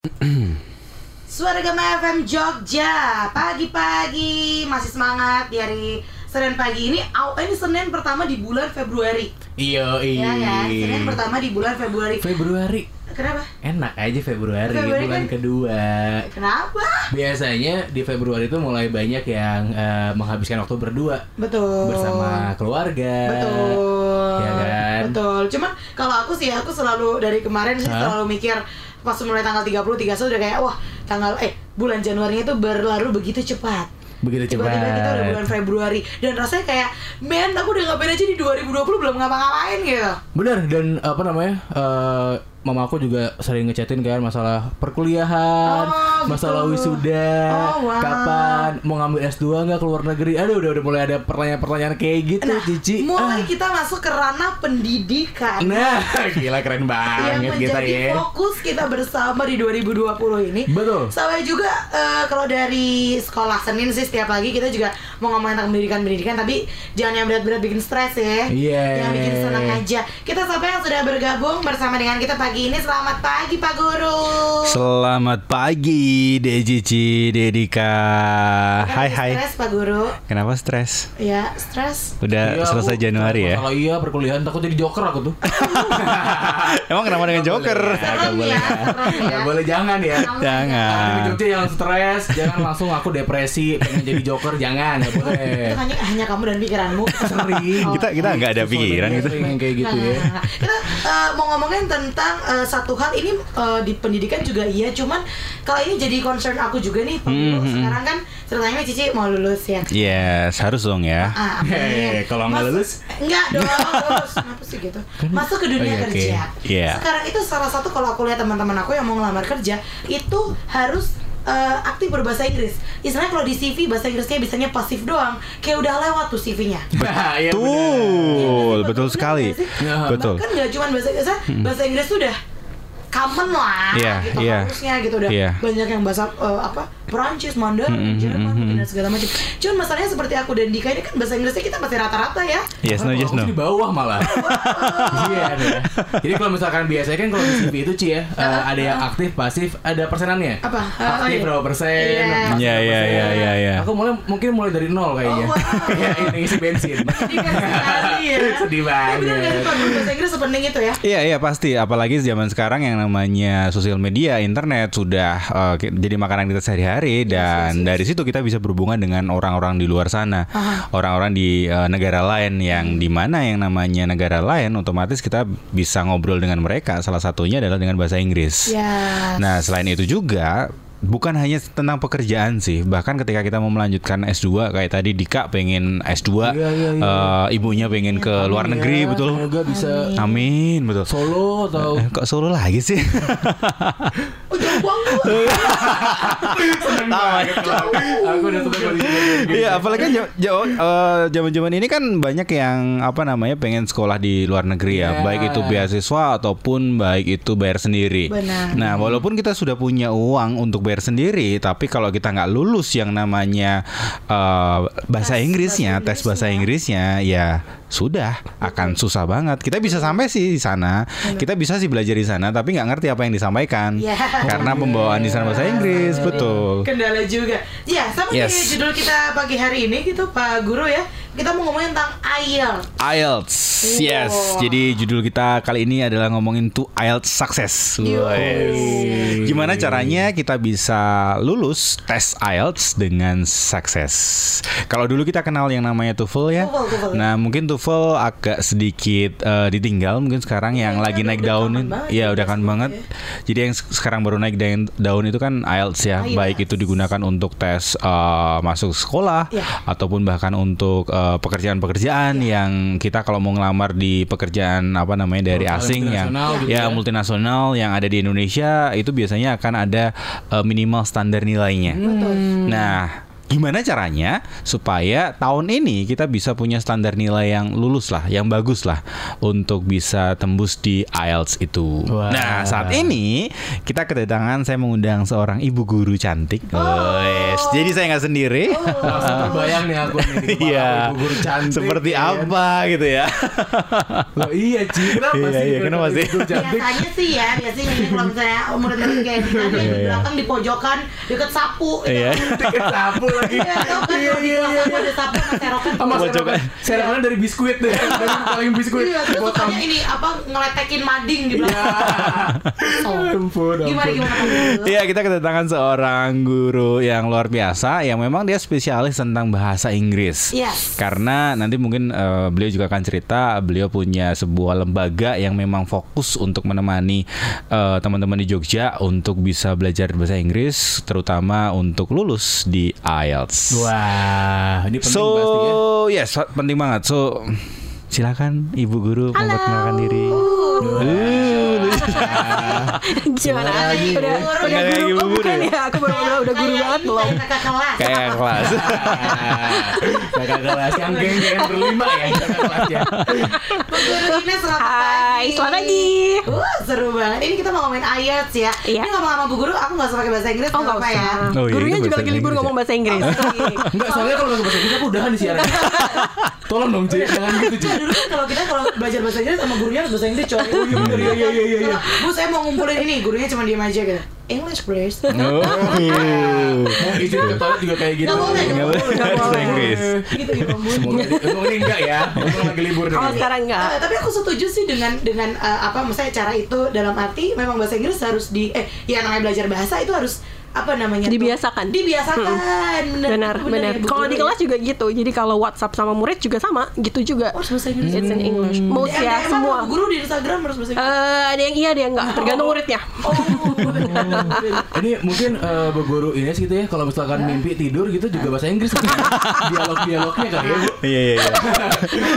Suara Gema FM Jogja Pagi-pagi Masih semangat di hari Senin pagi ini Aw, Ini Senin pertama di bulan Februari Iya, Ya iya. kan Senin pertama di bulan Februari Februari. Kenapa? Enak aja Februari, Februari bulan kan- kedua. Kenapa? Biasanya di Februari itu mulai banyak yang eh, menghabiskan waktu berdua Betul bersama keluarga. Betul Ya kan? Betul Cuman kalau aku sih Aku selalu dari kemarin sih Hah? selalu mikir Pas mulai tanggal 30 31 udah kayak Wah tanggal Eh bulan Januari itu berlalu begitu cepat Begitu cepat. Tiba-tiba kita udah bulan Februari Dan rasanya kayak Men aku udah ngapain aja di 2020 belum ngapa-ngapain gitu Bener dan apa namanya? eh mama aku juga sering ngechatin kan masalah perkuliahan, Oh, masalah gitu. wisuda, Oh, wow. kapan mau ngambil S2 nggak ke luar negeri. Aduh udah udah mulai ada pertanyaan-pertanyaan kayak gitu, Nah, Cici. mulai Ah. kita masuk ke ranah pendidikan Nah, gila keren yang banget kita ya. fokus kita bersama di 2020 ini. Betul. Sampai juga eh, kalau dari sekolah Senin sih setiap pagi kita juga mau ngomongin tentang pendidikan-pendidikan tapi jangan yang berat-berat bikin stres ya. Iya. Yang bikin senang aja. Kita sampai yang sudah bergabung bersama dengan kita pagi ini. Selamat pagi Pak Guru. Selamat pagi Dejici Dedika Hai hai Stres Pak Guru. Kenapa stres? Ya, stres. Udah Iya, selesai aku- Januari ya? Kalau iya perkuliahan takut jadi joker aku tuh. Emang kenapa dengan Joker? Serem boleh. ya, ya. Nggak boleh jangan ya. Jangan. Jogja jangan stres, jangan langsung aku depresi pengen jadi joker, jangan, nggak boleh. Itu hanya hanya kamu dan pikiranmu. Sering. Oh. Kita kita nggak ada pikiran gitu sering kayak gitu Nah, ya. nah, nah. Kita eh, mau ngomongin tentang eh, satu hal ini eh, di pendidikan juga iya, cuman kalau ini jadi concern aku juga nih, Pak Guru. Hmm, Sekarang kan ceritanya Cici mau lulus ya. Yes harus dong ya Ah, amin. Hehehe, kalau nggak lulus? Enggak dong, lulus. Kenapa sih gitu? Masuk ke dunia Oh, iya, kerja. Iya. Sekarang itu salah satu kalau aku lihat teman-teman aku yang mau ngelamar kerja itu harus eh, aktif berbahasa Inggris. Istilahnya kalau di CV bahasa Inggrisnya bisanya pasif doang, kayak udah lewat tuh CV-nya. Iya, bener. Betul Iya, betul bener sekali? Ya. Betul Bahkan nggak cuma bahasa Inggris, bahasa Inggris tuh udah common lah Iya, gitu iya. harusnya gitu udah Iya. banyak yang bahasa eh, apa Perancis, Mandarin, Mm, mm, Jerman, mm, mm. dan segala macam. Cuman masalahnya seperti aku dan Dika ini kan bahasa Inggrisnya kita masih rata-rata ya. Yes no yes no di bawah malah. Iya ya. Jadi kalau misalkan biasanya kan kalau di CV itu Ci ya, eh, ada yang aktif, pasif, ada persenannya. Apa? Ah, Aktif oh, iya. berapa persen? Iya. Iya, iya, iya, iya, iya. Aku mulai mungkin mulai dari nol kayaknya. Oh, wow. Kayak ini isi bensin. Ya. Sedih sih banget. Pak, bahasa Inggris sepenting itu ya? Iya iya pasti apalagi zaman sekarang yang namanya sosial media internet sudah eh, ki- jadi makanan kita sehari-hari dan dari situ kita bisa berhubungan dengan orang-orang di luar sana orang-orang di eh, negara lain yang di mana yang namanya negara lain otomatis kita bisa ngobrol dengan mereka salah satunya adalah dengan bahasa Inggris. Ya. Nah, selain itu juga bukan hanya tentang pekerjaan sih, bahkan ketika kita mau melanjutkan S2 kayak tadi Dika pengen S2, Iya, iya, iya. eh, ibunya pengen ke luar negeri, Ya, betul. Semoga bisa Amin, betul. solo atau Eh, Kok solo lagi sih? Aku udah Iya, apalagi kan zaman-zaman ini kan banyak yang apa namanya pengen sekolah di luar negeri ya, Iya. baik itu beasiswa ataupun baik itu bayar sendiri. Benar. Nah, walaupun kita sudah punya uang untuk bayar sendiri, tapi kalau kita nggak lulus yang namanya eh, bahasa Tes Inggrisnya, bahasa tes bahasa Inggrisnya, ya sudah akan susah banget. Kita bisa sampai sih di sana, kita bisa sih belajar di sana, tapi nggak ngerti apa yang disampaikan Iya. karena pembawaan di sana bahasa Inggris, betul. Kendala juga. Ya, sama Yes. kayak judul kita pagi hari ini gitu Pak Guru ya. Kita mau ngomongin tentang IELTS. IELTS, yes. Wow. Jadi judul kita kali ini adalah ngomongin to IELTS success. Yes. Gimana caranya kita bisa lulus tes IELTS dengan sukses? Kalau dulu kita kenal yang namanya TOEFL ya. TOEFL, TOEFL. Nah mungkin TOEFL agak sedikit eh, ditinggal. Mungkin sekarang yang Iya, lagi naik udah daun, common banget ya ya, udah kan banget. Jadi yang se- sekarang baru naik daun, daun itu kan IELTS ya. IELTS. Baik itu digunakan untuk tes eh, masuk sekolah Ya. ataupun bahkan untuk eh, pekerjaan-pekerjaan yang kita kalau mau ngelamar di pekerjaan apa namanya dari Perusahaan asing yang gitu ya ya. multinasional yang ada di Indonesia itu biasanya akan ada eh, minimal standar nilainya. Betul. Nah, gimana caranya supaya tahun ini kita bisa punya standar nilai yang lulus lah, yang bagus lah untuk bisa tembus di IELTS itu. Wah. Nah, saat ini kita kedatangan saya mengundang seorang ibu guru cantik. Wes, Jadi saya nggak sendiri. Langsung terbayang nih aku nih di Iya. ibu guru cantik. Seperti ya apa gitu ya. Loh, iya Ci, kenapa Iya, sih? iya, kenapa sih? Biasanya sih ya, biasanya ini kalau misalnya murid-murid kayak Iya, di iya. belakang di pojokan deket sapu. gitu. Iya. Tiket sapu lagi. Iya, Iya, iya, iya. ada sapu sama serokan. Serokannya dari biskuit deh. Dari paling biskuit. Iya, terus sukanya ini apa ngeletekin mading di Iya. belakang. Ampun, ampun. Gimana gimana? Iya kita kedatangan seorang guru yang luar biasa yang memang dia spesialis tentang bahasa Inggris. Yes. Karena nanti mungkin eh, beliau juga akan cerita beliau punya sebuah lembaga yang memang fokus untuk menemani eh, teman-teman di Jogja untuk bisa belajar bahasa Inggris terutama untuk lulus di IELTS. Wah, ini penting so pasti ya. yes penting banget. So silakan ibu guru memperkenalkan diri. Uh, Gimana? lagi, Udah, udah Kayak guru, oh, bukan ya? ya? Aku baru udah, udah guru banget belum? kayak kakak kelas. kayak kelas. Kakak kelas yang geng-geng berlima ya kakak kelas ya. Bu Guru Ines selamat Hai, pagi. selamat pagi. Wah, seru banget. Ini kita mau ngomongin IELTS ya. Iya. Ini ngomong-ngomong Bu Guru, aku nggak usah pakai bahasa Inggris, Oh nggak ya. Oh, iya, Gurunya juga lagi libur ya? ngomong bahasa Inggris. Enggak, soalnya kalau bahasa Inggris aku udahan di siaran. Tolong dong, Ci. Jangan gitu, Ci. Dulu kan kalau kita kalau belajar bahasa Inggris sama gurunya harus bahasa Inggris coy. Oh iya, iya, iya, iya, iya, iya. Bu, saya mau ngumpulin ini, gurunya cuma diem aja gitu. English please. Oh. Mau izin ke toilet juga kayak gitu. Nggak boleh, Nggak boleh Nggak bahasa boleh. Inggris. gitu gitu. Bu. Semoga emang ini enggak ya. Emang lagi libur nih. Kalau sekarang enggak. Eh, tapi aku setuju sih dengan dengan eh, apa misalnya cara itu dalam arti memang bahasa Inggris harus di eh ya namanya belajar bahasa itu harus apa namanya tuh? Dibiasakan. dibiasakan Benar, benar. ya, Kalau di kelas juga gitu. Jadi kalau WhatsApp sama murid juga sama, gitu juga. Oh, harus bahasa Inggris It's in English. Most Eh, ya, semua. Guru di Instagram harus bahasa Inggris Eh, ada yang iya, ada yang enggak. Tergantung muridnya. oh. Ini mungkin eh, Bu Guru Ines gitu ya kalau misalkan mimpi tidur gitu juga bahasa Inggris dialog-dialognya kali ya Bu Iya iya iya.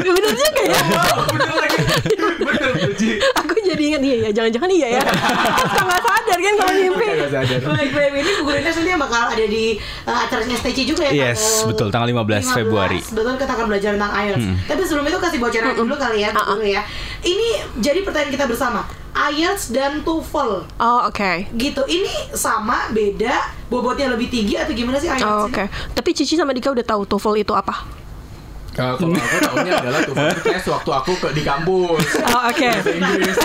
Bener juga ya. bener lagi bener Aku jadi ingat iya ya, jangan-jangan iya ya. Suka nggak sadar kan kalau mimpi. Baik, baik. Ini Ines nanti bakal ada di uh, acaranya STC juga ya Yes, tanggal betul, tanggal 15 Februari. Betul, kita akan belajar tentang IELTS Tapi sebelum itu kasih bocoran dulu kali ya Bu Uh-uh. Guru ya Ini jadi pertanyaan kita bersama IELTS dan TOEFL Oh, oke. gitu ini sama beda bobotnya lebih tinggi atau gimana sih IELTS Oh, ini? oke. Tapi Cici sama Dika udah tahu TOEFL itu apa? Kalau kalau aku tahunya adalah tuh tes waktu aku ke di kampus Oh, oke. bahasa Inggris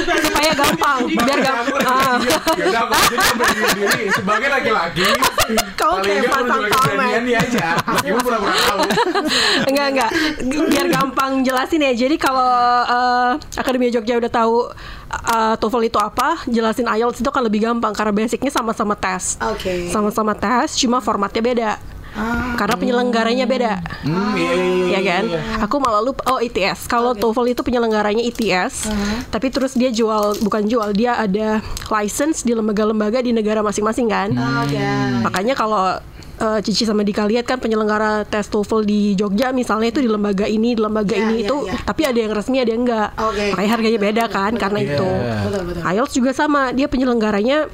Supaya gampang, biar gampang. Ah. diem. Ya udah aku kan berdiri diri sebagai laki-laki. Kau kayak pasang menunjukkan keberanian dia aja. Meskipun pura-pura tahu. enggak enggak biar gampang jelasin ya jadi kalau eh, Akademi Jogja udah tahu eh, TOEFL itu apa jelasin IELTS itu kan lebih gampang karena basicnya sama-sama tes Oke. sama-sama tes cuma formatnya beda Ah. karena penyelenggaranya beda Hmm, iya, iya, iya, ya kan iya. aku malah lupa oh ITS kalau TOEFL itu penyelenggaranya ITS tapi terus dia jual bukan jual dia ada license di lembaga-lembaga di negara masing-masing kan Oke. Makanya kalau eh, Cici sama Dika lihat kan penyelenggara tes TOEFL di Jogja misalnya itu di lembaga ini, di lembaga Ya, ini ya, itu, ya. tapi ada yang resmi ada yang enggak. Oke. Makanya harganya beda kan karena Iya. itu. Betul betul. IELTS juga sama, dia penyelenggaranya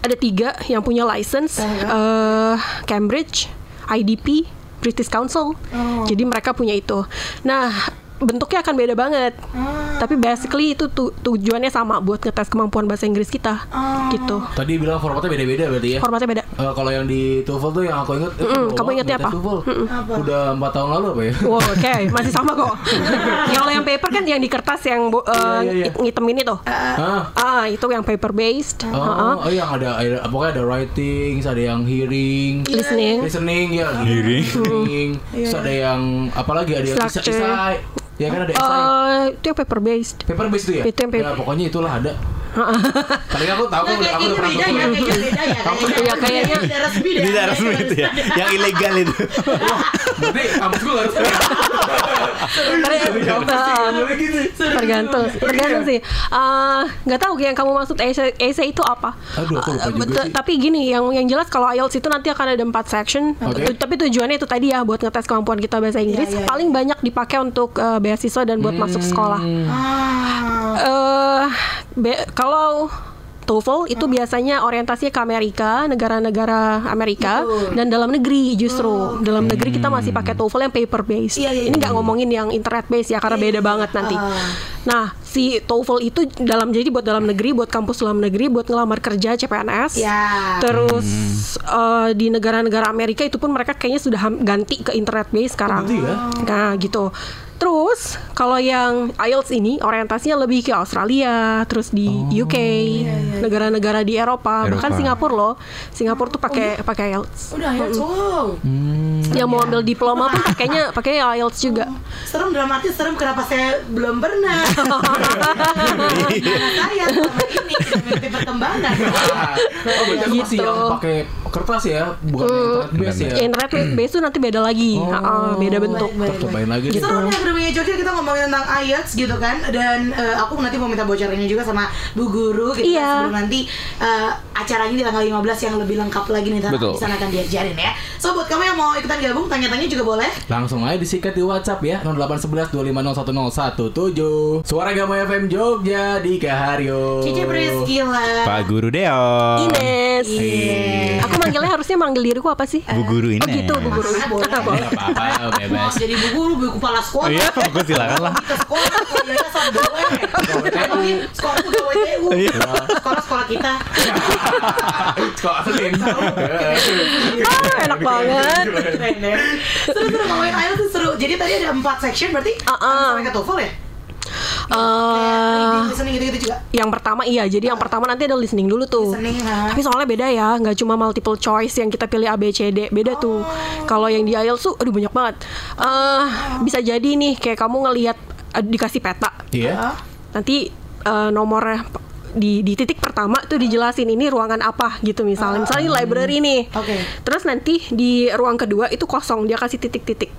ada tiga yang punya license, eh, Cambridge, IDP, British Council. Oh. Jadi mereka punya itu. Nah bentuknya akan beda banget. Ah. Tapi basically itu tu- tujuannya sama buat ngetes kemampuan bahasa Inggris kita. Ah. Gitu. Tadi bilang formatnya beda-beda berarti ya. Formatnya beda. Eh, kalau yang di TOEFL tuh yang aku inget, eh, Mm-mm, lama kamu ingetnya apa? TOEFL. Apa? Udah empat tahun lalu apa ya? Wow, oke, masih sama kok. yang kalau yang paper kan yang di kertas yang bo- eh, Iya, iya, iya. hit- ngitemin itu. Hah? Ah, itu yang paper based. Oh, oh yang ada, ada pokoknya ada writing, ada yang hearing, Listening. listening ya, Hearing. listening. Terus ada yang apa lagi ada yang isai, ya kan ada. Eh, itu yang paper based. Paper base itu ya? Itu yang paper. Ya pokoknya itulah ada. Paling aku tahu aku Nah, udah aku gitu udah pernah beda ya, kayaknya beda ya. Iya, kayaknya. tidak resmi deh. Tidak resmi itu ya. Yang ilegal itu. Berarti kampus gue harus Ter- gitu. tergantung, tergantung sih. Eh, Nggak tahu yang kamu maksud essay, essay itu apa? Eh. Tapi gini, yang yang jelas kalau IELTS itu nanti akan ada empat section. Tapi tujuannya itu tadi ya buat ngetes kemampuan kita bahasa Inggris. iya, iya. Paling banyak dipakai untuk eh, beasiswa dan buat masuk sekolah. Hmm. Eh be- kalau TOEFL itu biasanya orientasinya ke Amerika, negara-negara Amerika Betul. dan dalam negeri justru. Dalam negeri kita masih pakai TOEFL yang paper based. Iya, iya, Ini iya. nggak ngomongin yang internet based ya karena Iya, beda iya. banget nanti. Ah. Nah, si TOEFL itu dalam jadi buat dalam negeri, buat kampus dalam negeri, buat ngelamar kerja CPNS. Ya. Terus eh, di negara-negara Amerika itu pun mereka kayaknya sudah ganti ke internet based sekarang. Ganti ya? Nah, gitu. Terus kalau yang IELTS ini orientasinya lebih ke Australia, terus di UK, negara-negara di Eropa, bahkan Eropa. Singapura loh. Singapura tuh pakai pakai IELTS. Udah ya, wow. Yang mau ambil diploma pun pakainya pakai IELTS juga. Serem dalam arti serem kenapa saya belum pernah. Karena saya selama ini perkembangan. Oh, berarti Gitu. yang pakai kertas ya, bukan yang internet base ya. Internet based tuh nanti beda lagi, Ha-ha, beda bentuk. Baik, baik, baik. Cobain lagi deh. Akademinya Jogja kita ngomongin tentang IELTS gitu kan Dan eh, aku nanti mau minta bocorannya juga sama Bu Guru gitu Iya. kan, Sebelum nanti eh, acaranya di tanggal 15 yang lebih lengkap lagi nih Betul. Di sana akan diajarin ya So buat kamu yang mau ikutan gabung tanya-tanya juga boleh Langsung aja disikat di WhatsApp ya 0811 2501017 Suara Gama FM Jogja di Kahario Cici Priscila Pak Guru Deo. Ines. Iya. Aku manggilnya harusnya manggil diriku apa sih? Bu Guru Ines. Oh gitu, Bu Guru. Boleh, boleh. Apa-apa bebas jadi Bu Guru, Bu Kepala Sekolah iya, aku silakan lah. Sekolah, sekolah pegawai TU Iya. Sekolah-sekolah kita Sekolah Senin Ah, enak banget. Keren ya. Seru-seru ngomongin IELTS seru. Jadi tadi ada empat section berarti ah. sampai ke TOEFL ya? Eh, Reading, listening gitu-gitu juga. yang pertama iya, jadi yang pertama nanti ada listening dulu tuh. Listening, ha. Tapi soalnya beda ya, nggak cuma multiple choice yang kita pilih A B C D, beda tuh. Kalau yang di IELTS tuh, aduh banyak banget. Eh, bisa jadi nih kayak kamu ngelihat eh, dikasih peta, Iya Ah, nanti eh, nomornya di di titik pertama tuh dijelasin ini ruangan apa gitu misalnya misalnya ini library nih Oke. terus nanti di ruang kedua itu kosong dia kasih titik-titik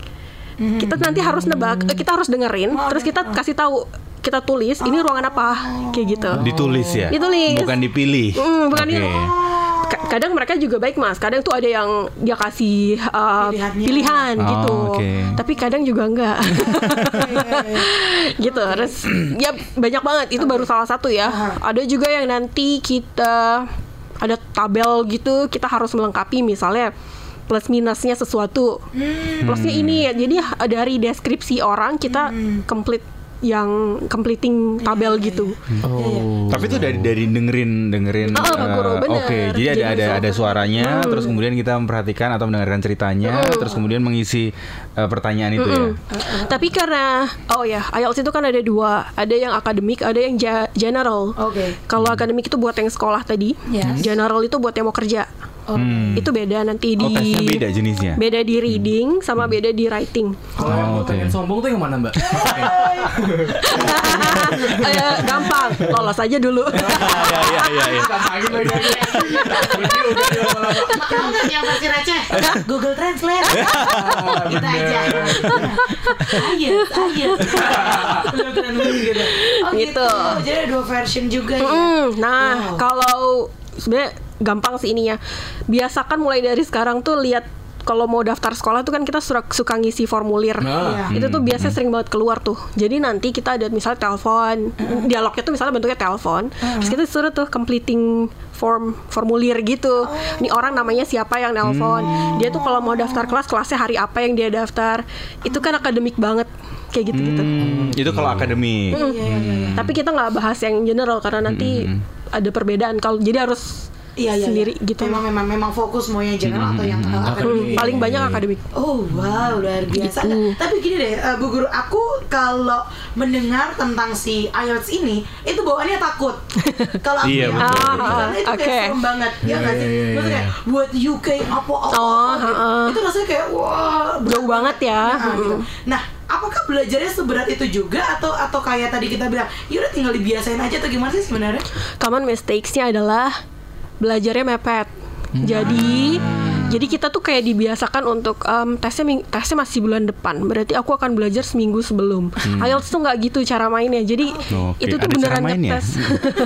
kita nanti harus nebak eh, kita harus dengerin terus kita kasih tahu kita tulis ini ruangan apa kayak gitu Ditulis ya. Ditulis. Bukan dipilih. Hmm, bukan ini. Ka- Kadang mereka juga baik mas. Kadang tuh ada yang dia kasih uh, Pilihannya. pilihan Oh, gitu. oke. Tapi kadang juga enggak. gitu. Terus ya banyak banget. Itu baru salah satu ya. Ada juga yang nanti kita ada tabel gitu. Kita harus melengkapi misalnya plus minusnya sesuatu. Plusnya ini ya. Jadi dari deskripsi orang kita complete yang completing tabel gitu. Oh Tapi itu dari dari dengerin dengerin. Oh, bener. Oke, jadi ada Jadi ada ada suaranya, terus kemudian kita memperhatikan atau mendengarkan ceritanya, terus kemudian mengisi eh, pertanyaan itu ya. Tapi karena oh ya IELTS itu kan ada dua, ada yang akademik, ada yang ja- general. Oke. Kalau akademik itu buat yang sekolah tadi, Yes. general itu buat yang mau kerja. Hmm. Itu beda nanti di Oh, tesnya beda jenisnya. beda di reading sama beda di writing. Kalau yang Oh, mau oke. pengen sombong tuh yang mana mbak? Eh, gampang, lolos aja dulu. Iya iya iya iya. Udah Tahu nggak yang receh? Google Translate. Kita aja. Ayo, ayo. Keren banget gitu. Oh gitu. Gitu. Jadi ada dua version juga ya. Nah, kalau sebenarnya gampang sih ininya. Biasakan mulai dari sekarang tuh lihat kalau mau daftar sekolah tuh kan kita suka, suka ngisi formulir. Nah. Iya. Itu tuh biasanya sering banget keluar tuh. Jadi nanti kita ada misalnya telepon, dialognya tuh misalnya bentuknya telepon. Terus kita suruh tuh completing form formulir gitu. Ini orang namanya siapa yang nelpon. Dia tuh kalau mau daftar kelas kelasnya hari apa yang dia daftar. Itu kan akademik banget kayak gitu-gitu. Hmm, itu kalau akademik. Iya, iya, iya. Tapi kita nggak bahas yang general karena nanti ada perbedaan. Kalau jadi harus Iya, iya, sendiri iya. gitu. Memang memang memang fokus mau yang general atau yang uh, akademik. Hmm, paling banyak akademik. Oh wow luar biasa. Gitu. Nah, tapi gini deh, uh, Bu Guru, aku kalau mendengar tentang si IELTS ini, itu bawaannya takut. Kalau aku Iya, ya, betul. itu kayak Oke. serem banget, ya Iya, nggak sih? iya, iya, Maksudnya iya. buat UK apa apa, Oh, apa gitu. heeh. itu rasanya kayak wah Jauh banget ya. Nah, gitu. Nah, apakah belajarnya seberat itu juga atau atau kayak tadi kita bilang, ya udah tinggal dibiasain aja atau gimana sih sebenarnya? Common mistakes-nya adalah belajarnya mepet. Jadi jadi kita tuh kayak dibiasakan untuk em, tesnya tesnya masih bulan depan. Berarti aku akan belajar seminggu sebelum. IELTS tuh nggak gitu cara mainnya. Jadi Oke, itu tuh ada beneran ngetes.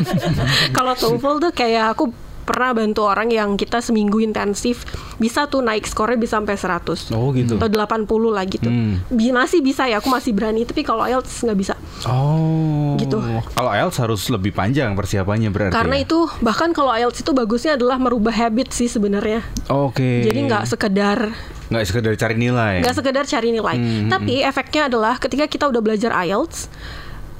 Kalau TOEFL tuh kayak aku pernah bantu orang yang kita seminggu intensif bisa tuh naik skornya bisa sampai 100 Oh gitu. atau 80 lah gitu. Hmm. Bi- masih bisa ya, aku masih berani. Tapi kalau IELTS nggak bisa. Oh. Gitu. Kalau IELTS harus lebih panjang persiapannya berarti. Karena ya? itu bahkan kalau IELTS itu bagusnya adalah merubah habit sih sebenarnya. Oke. Jadi nggak sekedar nggak sekedar cari nilai. nggak sekedar cari nilai. Hmm, Tapi efeknya adalah ketika kita udah belajar IELTS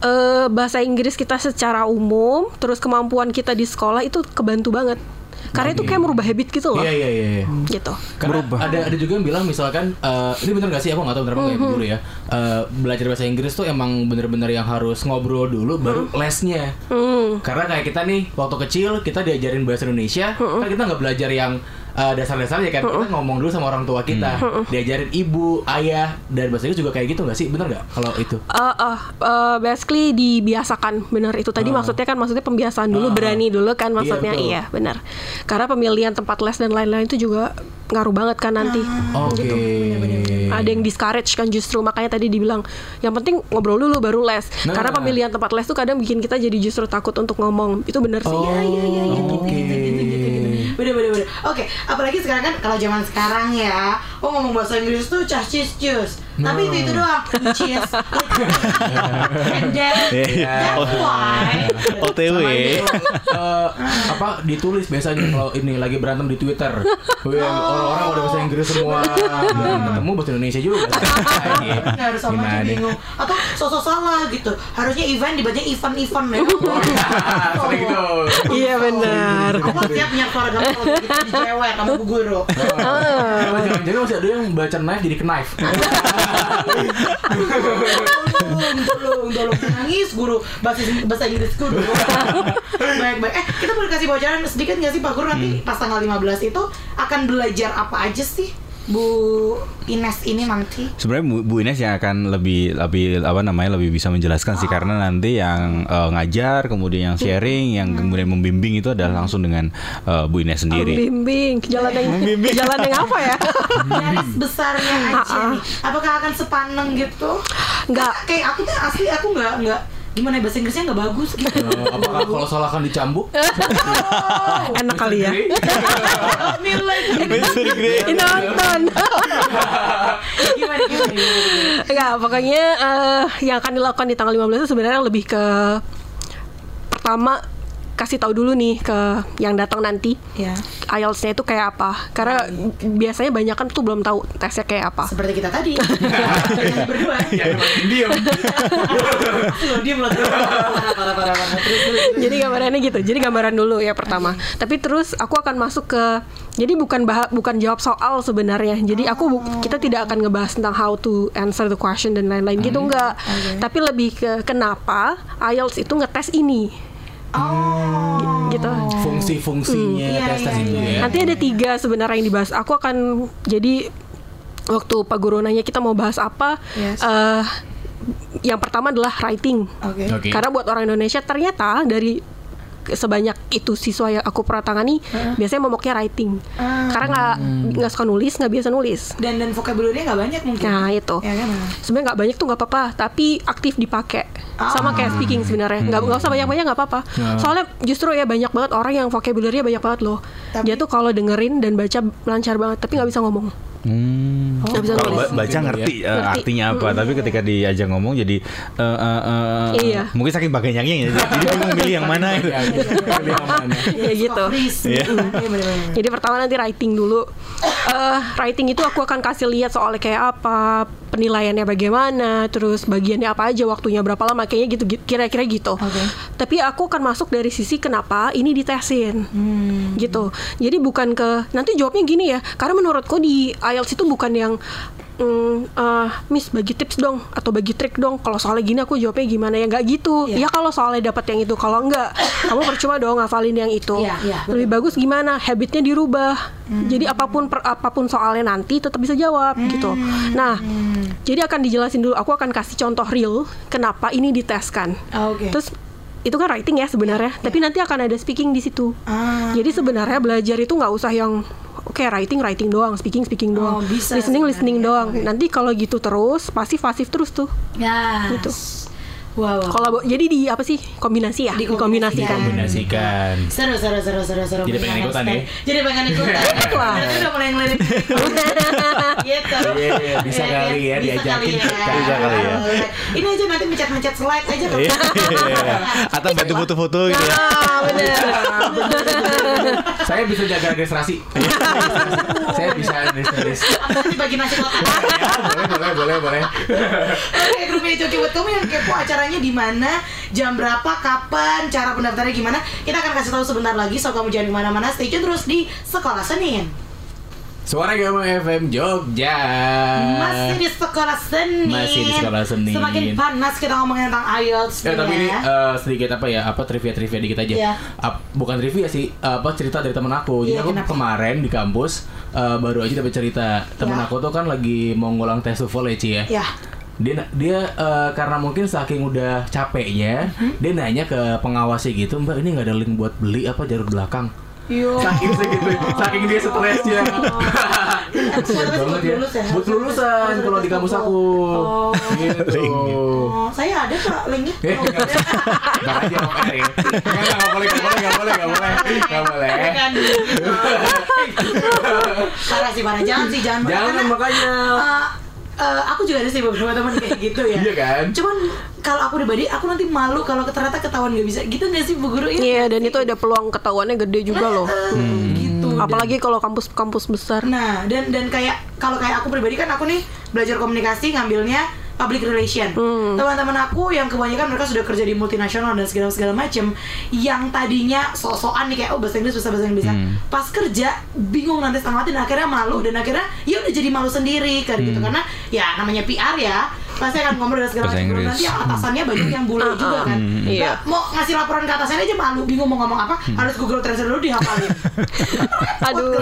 eh, bahasa Inggris kita secara umum, terus kemampuan kita di sekolah itu kebantu banget. Karena itu kayak merubah habit gitu loh. Iya iya iya. iya. Gitu. Karena Berubah. ada ada juga yang bilang misalkan eh, ini bener gak sih aku nggak tahu bener apa nggak dulu ya Eh, belajar bahasa Inggris tuh emang bener-bener yang harus ngobrol dulu baru lesnya Hmm. karena kayak kita nih waktu kecil kita diajarin bahasa Indonesia kan kita nggak belajar yang eh, dasar-dasarnya kan kita ngomong dulu sama orang tua kita. Diajarin ibu ayah dan bahasa Inggris juga kayak gitu nggak sih? Bener nggak kalau itu? Eh, eh, eh, basically dibiasakan. Benar itu tadi maksudnya kan maksudnya pembiasaan dulu Ah. berani dulu kan maksudnya. betul. iya benar karena pemilihan tempat les dan lain-lain itu juga ngaruh banget kan nanti. Oke gitu. ada yang discourage kan justru makanya tadi dibilang. Yang penting ngobrol dulu baru les. Nah. karena pemilihan tempat les tuh kadang bikin kita jadi justru takut untuk ngomong. Itu benar sih. Oh Iya, iya, iya, iya, gitu, oke gitu, gitu, gitu, gitu. Bener, bener, bener. Oke, apalagi sekarang kan kalau zaman sekarang ya, oh ngomong bahasa Inggris tuh cah cis cus. Tapi itu itu doang, cheese. And then, Iya. that's why. OTW. Sama ini, eh, apa ditulis biasanya kalau ini lagi berantem di Twitter. Wih, orang-orang udah bahasa Inggris semua. Dan ketemu bahasa Indonesia juga. Harus sama aja bingung Atau sosok salah gitu Harusnya event dibaca event-event ya Sering gitu. iya benar Aku siap punya suara gampang kalau gitu di cewek sama bu guru Apa Jangan-jangan masih ada yang baca knife jadi knife. Tolong, tolong, tolong. Nangis guru. Bahasa, bahasa Inggris guru Baik, baik Eh, kita boleh kasih bocoran sedikit nggak sih Pak Guru? Nanti pas tanggal 15 itu Akan belajar apa aja sih Bu Ines ini nanti? Sebenarnya Bu- Bu Ines yang akan lebih lebih apa namanya lebih bisa menjelaskan sih. Karena nanti yang eh, ngajar kemudian yang sharing yang kemudian membimbing itu adalah langsung dengan eh, Bu Ines sendiri. bimbing jalan yang jalan yang apa ya? Garis besarnya aja nih. Apakah akan sepaneng gitu? Nggak. kayak aku tuh asli aku nggak nggak gimana ya, bahasa Inggrisnya nggak bagus gitu. Eh, Apakah kalau salah kan dicambuk? enak kali ya. Nilai ini nonton. Gimana gimana, gimana? Enggak, pokoknya eh, yang akan dilakukan di tanggal 15 itu sebenarnya lebih ke pertama kasih tahu dulu nih ke yang datang nanti ya IELTS-nya itu kayak apa. Karena biasanya banyak kan tuh belum tahu tesnya kayak apa. seperti kita tadi berdua Ya, makin diem. Loh, dia belum parah parah parah parah terus terus terus. Jadi gambarannya gitu. Jadi gambaran dulu ya pertama. Tapi terus aku akan masuk ke jadi bukan bah bukan jawab soal sebenarnya. Jadi aku bu- kita tidak akan ngebahas tentang how to answer the question dan lain-lain gitu enggak. Tapi lebih ke kenapa IELTS itu ngetes ini. Oh Gitu. Fungsi-fungsinya Hmm. Iya, tes-tes iya, itu iya. ya. Nanti ada tiga sebenarnya yang dibahas. Aku akan jadi waktu Pak Guru nanya kita mau bahas apa. Yes. eh, yang pertama adalah writing. oke Oke. Karena buat orang Indonesia ternyata dari sebanyak itu siswa yang aku pernah tangani biasanya momoknya writing. Ah. Karena nggak nggak suka nulis, nggak biasa nulis. dan dan vocabulary nggak banyak mungkin Nah itu. ya kan Sebenarnya nggak banyak tuh nggak apa-apa, tapi aktif dipakai. Sama kayak speaking sebenarnya. Nggak nggak usah banyak-banyak nggak apa-apa. Ya. Soalnya justru ya banyak banget orang yang vocabulary banyak banget loh. Tapi- Dia tuh kalau dengerin dan baca lancar banget, tapi nggak bisa ngomong. Hmm. Bisa Kalau nulis. baca ngerti, eh, Ngerti. artinya apa, tapi ketika diajak ngomong jadi eh, eh, eh, Iya. mungkin saking banyaknya ya, jadi bingung milih yang mana gitu. Ya, gitu. Pilih yang mana. Ya gitu. Iya. Iya benar-benar. Jadi pertama nanti writing dulu. Eh, writing itu aku akan kasih lihat soalnya kayak apa, penilaiannya bagaimana, terus bagiannya apa aja, waktunya berapa lama, kayaknya gitu, kira-kira gitu. Oke. Tapi aku akan masuk dari sisi kenapa ini ditesin, gitu. Jadi bukan ke nanti jawabnya gini ya, karena menurutku di IELTS itu bukan yang mm, eh, Miss bagi tips dong atau bagi trik dong. Kalau soalnya gini aku jawabnya gimana ya nggak gitu. Iya. Ya kalau soalnya dapat yang itu, kalau enggak kamu percuma dong ngafalin yang itu. Iya, iya, betul. Lebih bagus gimana habitnya dirubah. Jadi apa pun per- apa pun soalnya nanti tetap bisa jawab gitu. Nah, jadi akan dijelasin dulu. Aku akan kasih contoh real kenapa ini diteskan. Ah, Oke. Terus itu kan writing ya sebenarnya, tapi nanti akan ada speaking di situ. Ah. Jadi sebenarnya belajar itu nggak usah yang oke writing writing doang, speaking speaking doang, Oh, bisa listening listening doang. Oke. Nanti kalau gitu terus pasif pasif terus tuh. Ya. Gitu. Wow, wow. Kolabo jadi di apa sih? Kombinasi ya? Dikombinasikan. Kombinasikan. Seru, seru, seru, seru, seru. Jadi pengen ikutan ya? Jadi pengen ikutan. Wah. Berarti udah mulai ngelirik. gitu. Iya, iya, bisa Iya, kali ya, diajakin. Bisa kali ya. Ini aja nanti mencet-mencet slide aja. Iya. Atau bantu foto-foto gitu ya. Ah, bener. Saya bisa jaga registrasi. Saya bisa registrasi. Nanti bagi nasi kotak? Boleh, boleh, boleh, boleh. Oke, grup ini Coki buat kamu yang kepo acaranya di mana, jam berapa, kapan, cara pendaftarannya gimana? Kita akan kasih tahu sebentar lagi, so kamu jangan ke mana-mana. Stay tune terus di Sekolah Senin. Suara Gama FM Jogja. Masih di Sekolah Senin. Masih di Sekolah Senin. Semakin panas kita ngomongin tentang IELTS. Ya, tapi ini ya. eh, sedikit apa ya, apa trivia-trivia dikit aja. Iya. Ap- bukan trivia sih, apa cerita dari temen aku. Jadi Iya, aku kenapa? kemarin di kampus eh, baru aja dapat cerita. Temen Iya. aku tuh kan lagi mau ngulang tes TOEFL ya, Ci ya. Ya. Dia dia eh, karena mungkin saking udah capeknya, Mhm. dia nanya ke pengawasnya gitu, "Mbak, ini nggak ada link buat beli apa jalur belakang?" Yo. Saking segitu, saking dia stresnya. Tapi banget buat ya. ya? Buat lulusan Oh, kalau di kampus aku. Oh. Gitu. Oh, saya ada kok linknya. Eh, aja ya. Nggak, boleh, nggak boleh, nggak boleh, nggak boleh, nggak boleh. Parah sih parah jangan sih jangan Jangan makanya. Eh, eh, aku juga ada sih beberapa teman kayak gitu ya Iya kan? cuman kalau aku pribadi aku nanti malu kalau ternyata ketahuan nggak bisa gitu nggak sih bu guru ya Iya, dan itu ada peluang ketahuannya gede juga loh. Eh, gitu Apalagi kalau kampus-kampus besar. Nah, dan dan kayak kalau kayak aku pribadi kan aku nih belajar komunikasi ngambilnya public relation. Teman-teman aku yang kebanyakan mereka sudah kerja di multinasional dan segala segala macem yang tadinya sok-sokan nih kayak oh bahasa Inggris bisa bahasa Inggris bisa. Pas kerja bingung nanti setengah mati dan akhirnya malu dan akhirnya ya udah jadi malu sendiri kan gitu karena ya namanya PR ya pasti akan ngomong dan segala macam nanti yang atasannya banyak yang bule juga kan Iya. Nggak, mau ngasih laporan ke atasannya aja malu bingung mau ngomong apa harus Google Translate dulu dihafalin Aduh.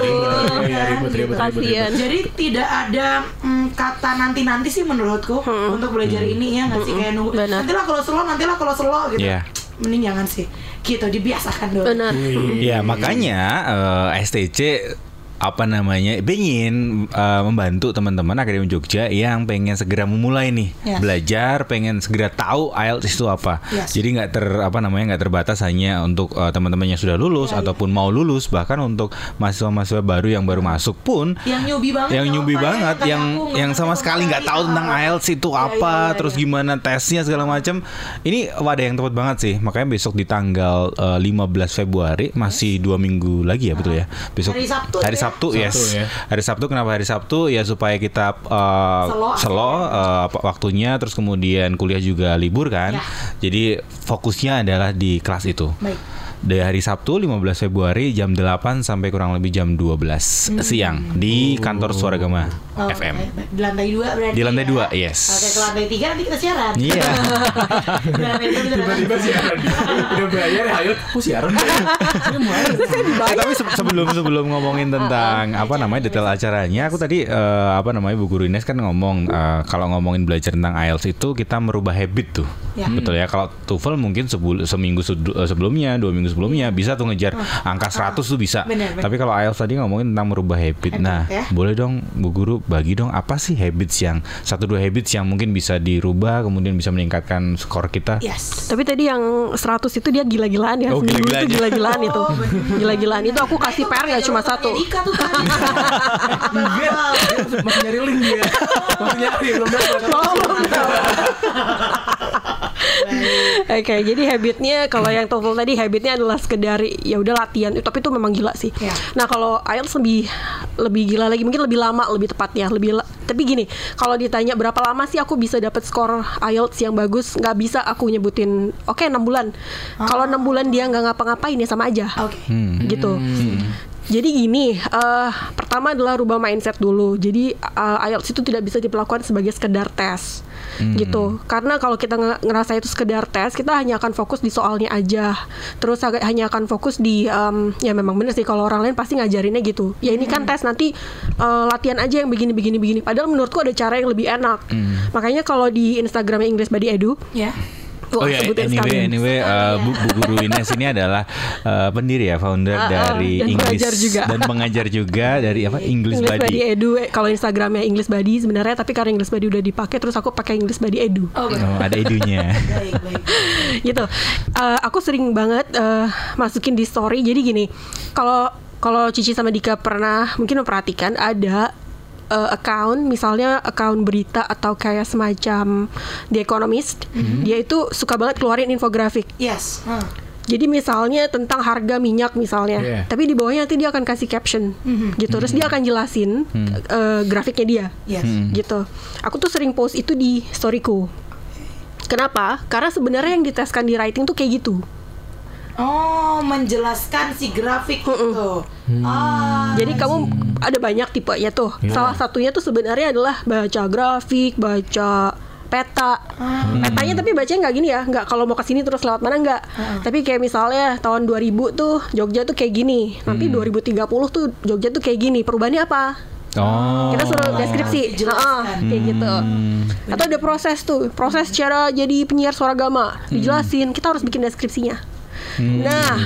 Iya, Kasian. jadi tidak ada mm, kata nanti-nanti sih menurutku untuk belajar ini ya nggak sih kayak nunggu nantilah kalau slow nantilah kalau slow gitu. Iya. Mending jangan sih. Gitu dibiasakan dulu. Benar. Ya makanya eh, STC apa namanya pengen eh, membantu teman-teman Akademi Jogja yang pengen segera memulai nih Yes. belajar pengen segera tahu IELTS itu apa Yes. jadi nggak ter apa namanya nggak terbatas hanya untuk eh, teman-teman yang sudah lulus Ya, ya. ataupun mau lulus bahkan untuk mahasiswa-mahasiswa baru yang baru masuk pun Yang newbie banget. yang ya, banget yang yang ngerti sama sekali nggak tahu tentang Ah. IELTS itu Iya, apa iya, iya, terus iya. gimana tesnya segala macam ini wadah yang tepat banget sih makanya besok di tanggal eh, 15 Februari masih dua minggu lagi ya betul ya besok Hari Sabtu hari ya? Sabtu, yes Sabtu ya. hari Sabtu kenapa hari Sabtu ya supaya kita eh, Selo, selo apa- waktunya terus kemudian kuliah juga libur kan Ya. jadi fokusnya adalah di kelas itu Baik. Dari hari Sabtu 15 Februari jam 8 sampai kurang lebih jam 12 siang di kantor Suara Gama Oh, FM. baik. Di lantai dua berarti. Di lantai ya? dua, yes. Oke, ke lantai tiga nanti kita siaran. Iya. Kita Tiba-tiba siaran. Udah bayar ya, ayo. Kok siaran? Eh, tapi se- sebelum sebelum ngomongin tentang apa namanya detail acaranya, aku tadi eh, apa namanya Bu Guru Ines kan ngomong eh, kalau ngomongin belajar tentang IELTS itu kita merubah habit tuh. Ya. Betul ya. Kalau TOEFL mungkin sebul- seminggu eh, sebelumnya, dua minggu sebelumnya bisa tuh ngejar angka 100 tuh bisa. Benar, benar. Tapi kalau IELTS tadi ngomongin tentang merubah habit. Habit, nah, ya. boleh dong Bu Guru bagi dong apa sih habits yang satu dua habits yang mungkin bisa dirubah kemudian bisa meningkatkan skor kita? Yes. Tapi tadi yang 100 itu dia gila-gilaan ya. Oh, Seminggu gila-gilaan itu ya. gila-gilaan itu. Oh, bener. Gila-gilaan itu aku kasih PR itu nggak cuma kayak satu. Ika tuh tadi. Masih nyari link dia. Masih nyari belum dapat. Oke, jadi habitnya kalau yang TOEFL tadi habitnya adalah sekedar ya udah latihan, tapi itu memang gila sih. Ya. Nah kalau IELTS lebih lebih gila lagi, mungkin lebih lama, lebih tepatnya, lebih. la- Tapi gini, kalau ditanya berapa lama sih aku bisa dapat skor IELTS yang bagus, nggak bisa aku nyebutin. Oke, enam bulan. Kalau enam bulan dia nggak ngapa-ngapain ya sama aja, Oke. gitu. Jadi gini, eh, pertama adalah rubah mindset dulu. Jadi eh, IELTS itu tidak bisa diperlakukan sebagai sekedar tes, gitu. Karena kalau kita nge- ngerasa itu sekedar tes, kita hanya akan fokus di soalnya aja. Terus agak- hanya akan fokus di, em, ya memang bener sih kalau orang lain pasti ngajarinnya gitu. Ya ini kan tes nanti eh, latihan aja yang begini begini begini. Padahal menurutku ada cara yang lebih enak. Makanya kalau di Instagramnya Inggris Body Edu, Ya. Oh Wah, ya, sebutin anyway, anyway, uh, Bu, Bu Guru Ines ini adalah uh, pendiri ya, founder Ah, ah, dari dan English pengajar juga. dan pengajar juga dari apa English, English Buddy. Buddy Edu eh, kalau Instagramnya English Buddy sebenarnya tapi karena English Buddy udah dipakai terus aku pakai English Buddy Edu Oh. Oh, ada edunya. baik, baik. gitu Eh, aku sering banget eh, masukin di story jadi gini kalau kalau Cici sama Dika pernah mungkin memperhatikan ada eh, account misalnya account berita atau kayak semacam The Economist dia itu suka banget keluarin infografik Yes. Hmm. jadi misalnya tentang harga minyak misalnya, Iya. tapi di bawahnya nanti dia akan kasih caption, gitu. Terus dia akan jelasin eh, grafiknya dia, Yes. gitu. Aku tuh sering post itu di storyku. Kenapa? Karena sebenarnya yang diteskan di writing tuh kayak gitu. Oh, menjelaskan si grafik itu. Ah. Jadi kamu ada banyak tipe ya tuh. Salah satunya tuh sebenarnya adalah baca grafik, baca peta. Petanya tapi bacanya nggak gini ya, nggak kalau mau ke sini terus lewat mana nggak. Tapi kayak misalnya tahun 2000 tuh Jogja tuh kayak gini. Nanti 2030 tuh Jogja tuh kayak gini. Perubahannya apa? Oh. Kita suruh deskripsi, Dijelaskan. Heeh, kayak gitu. Atau ada proses tuh, proses cara jadi penyiar suara gama, dijelasin. Kita harus bikin deskripsinya. Nah,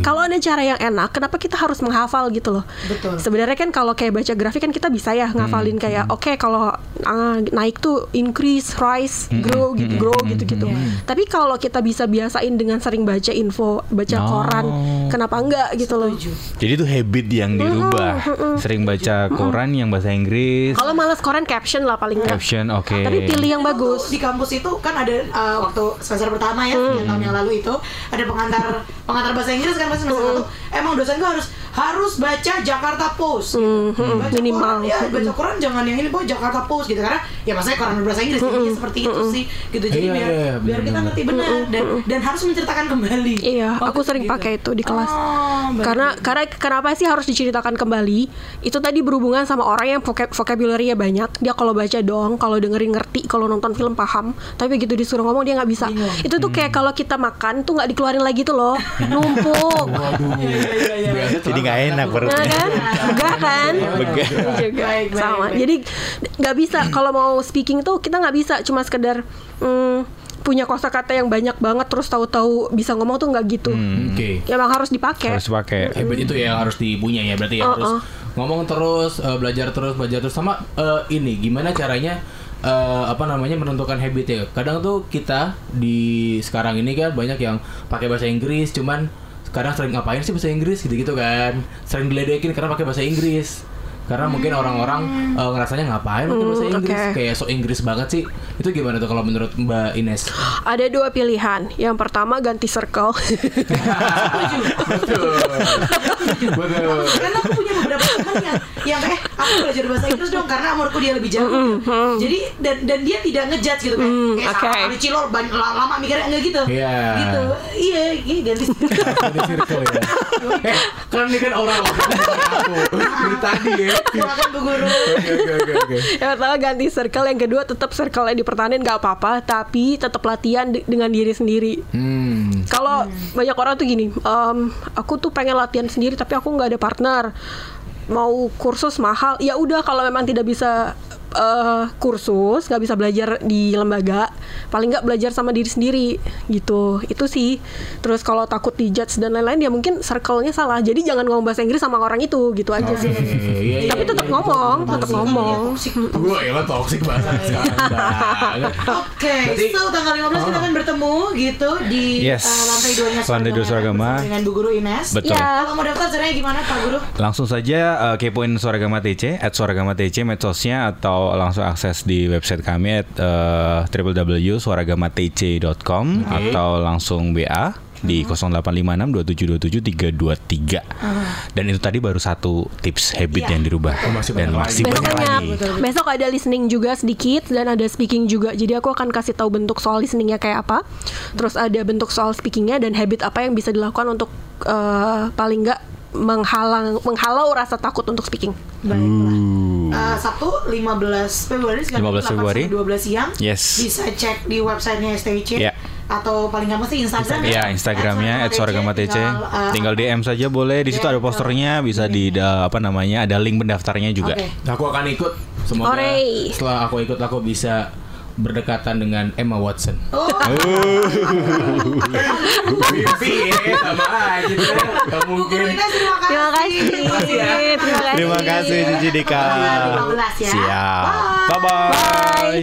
kalau ada cara yang enak, kenapa kita harus menghafal gitu loh? Betul. Sebenarnya kan kalau kayak baca grafik kan kita bisa ya ngafalin kayak oke kalau ah, naik tuh increase, rise, grow gitu, grow gitu-gitu. Tapi kalau kita bisa biasain dengan sering baca info, baca Oh. koran, kenapa enggak gitu loh? Jadi itu habit yang dirubah. Sering baca koran yang bahasa Inggris, Kalau malas koran caption lah paling enggak. caption oke. Tapi pilih yang bagus. Di kampus itu kan ada uh, waktu semester pertama ya, sekian tahun yang lalu itu ada pengantar pengantar bahasa Inggris kan pasti semester satu. Emang dosen gue harus harus baca Jakarta Post. Gitu. Baca minimal. Koran, ya baca koran jangan yang ini pokoknya Jakarta Post gitu karena ya maksudnya koran berbahasa Inggris jadinya seperti itu sih gitu jadi Iya, biar iya, iya, biar kita ngerti benar dan dan harus menceritakan kembali. Iya, Oh, aku sering gitu. pakai itu di kelas. Oh. Karena karena kenapa sih harus diceritakan kembali? Itu tadi berhubungan sama orang yang vocab vocabulary-nya banyak. Dia kalau baca doang, kalau dengerin ngerti, kalau nonton film paham. Tapi begitu disuruh ngomong dia nggak bisa. Bingung. Itu tuh kayak kalau kita makan tuh nggak dikeluarin lagi tuh loh, numpuk. Waduh. Biasa Jadi nggak enak Nah perutnya. kan, begah kan? Begah. Juga sama. Jadi nggak bisa kalau mau speaking tuh kita nggak bisa cuma sekedar mm, punya kosakata yang banyak banget terus tahu-tahu bisa ngomong tuh nggak gitu. Oke. Ya, Emang harus dipakai. Harus pakai. Habit itu ya harus dipunya ya berarti ya Uh-uh. harus ngomong terus, eh, belajar terus, belajar terus sama eh, ini gimana caranya eh, apa namanya menentukan habit ya. Kadang tuh kita di sekarang ini kan banyak yang pakai bahasa Inggris cuman sekarang sering ngapain sih bahasa Inggris gitu-gitu kan. Sering diledekin karena pakai bahasa Inggris. Karena mungkin orang-orang eh, ngerasanya ngapain pakai bahasa Hmm, Inggris oke. kayak so Inggris banget sih. Itu gimana tuh kalau menurut Mbak Ines? Ada dua pilihan. Yang pertama ganti circle. Betul. Betul. karena aku punya beberapa teman yang yang kayak eh aku belajar bahasa Inggris dong karena umurku dia lebih jauh jadi dan dan dia tidak ngejudge gitu kan Mm, kayak oke. sama cilor banyak lama mikirnya enggak gitu Iya. gitu iya iya ganti Ada circle ya. Eh, kan ini kan orang aku dari tadi ya. Silakan bu guru Oke oke oke oke. yang pertama ganti circle, yang kedua tetap circle yang dipertahanin nggak apa-apa, tapi tetap latihan di- dengan diri sendiri. Hmm. Kalau banyak orang tuh gini, "Em, aku tuh pengen latihan sendiri tapi aku nggak ada partner. Mau kursus mahal, ya udah kalau memang tidak bisa eh, kursus, nggak bisa belajar di lembaga, paling nggak belajar sama diri sendiri gitu. Itu sih. Terus kalau takut dijudge dan lain-lain, ya mungkin circle-nya salah. Jadi jangan ngomong bahasa Inggris sama orang itu gitu aja sih. Iya, iya, Tapi iya, tetap iya, ngomong, tetap ngomong. Gue ya toxic banget. Oke, so tanggal 15 kita akan bertemu gitu di Yes. uh, lantai 2-nya Lantai dua Suaragama. dengan Bu Guru Ines. Betul. Ya. Kalau mau daftar caranya gimana Pak Guru? Langsung saja uh, kepoin Suaragama TC, at Suaragama TC medsosnya atau langsung akses di website kami at uh, www.suaragamatc.com atau langsung WA di 08562727 Dan itu tadi baru satu tips habit Iya. yang dirubah masih dan banyak masih lagi. Besok banyak banyak. lagi. Besok ada listening juga sedikit dan ada speaking juga. Jadi aku akan kasih tahu bentuk soal listeningnya kayak apa. Terus ada bentuk soal speakingnya dan habit apa yang bisa dilakukan untuk eh, paling nggak menghalang menghalau rasa takut untuk speaking. Baiklah. Uh, Sabtu 15 Februari sekitar 15 Februari. 12 siang. Yes. Bisa cek di websitenya STC. Ya. Atau paling gampang sih Instagram Ya Instagramnya @suaragamatc. Tinggal, uh, Tinggal DM saja boleh. Di situ ada DM, posternya, bisa di da- apa namanya, ada link pendaftarnya juga. Oke. Aku akan ikut. Semoga setelah aku ikut aku bisa berdekatan dengan Emma Watson. Oh, ya, sama aja. Mungkin. Terima kasih. Terima kasih. Terima kasih ya. Terima kasih. Terima kasih Cici Dika. Tanggal 15 ya. Siap. Bye. Bye bye.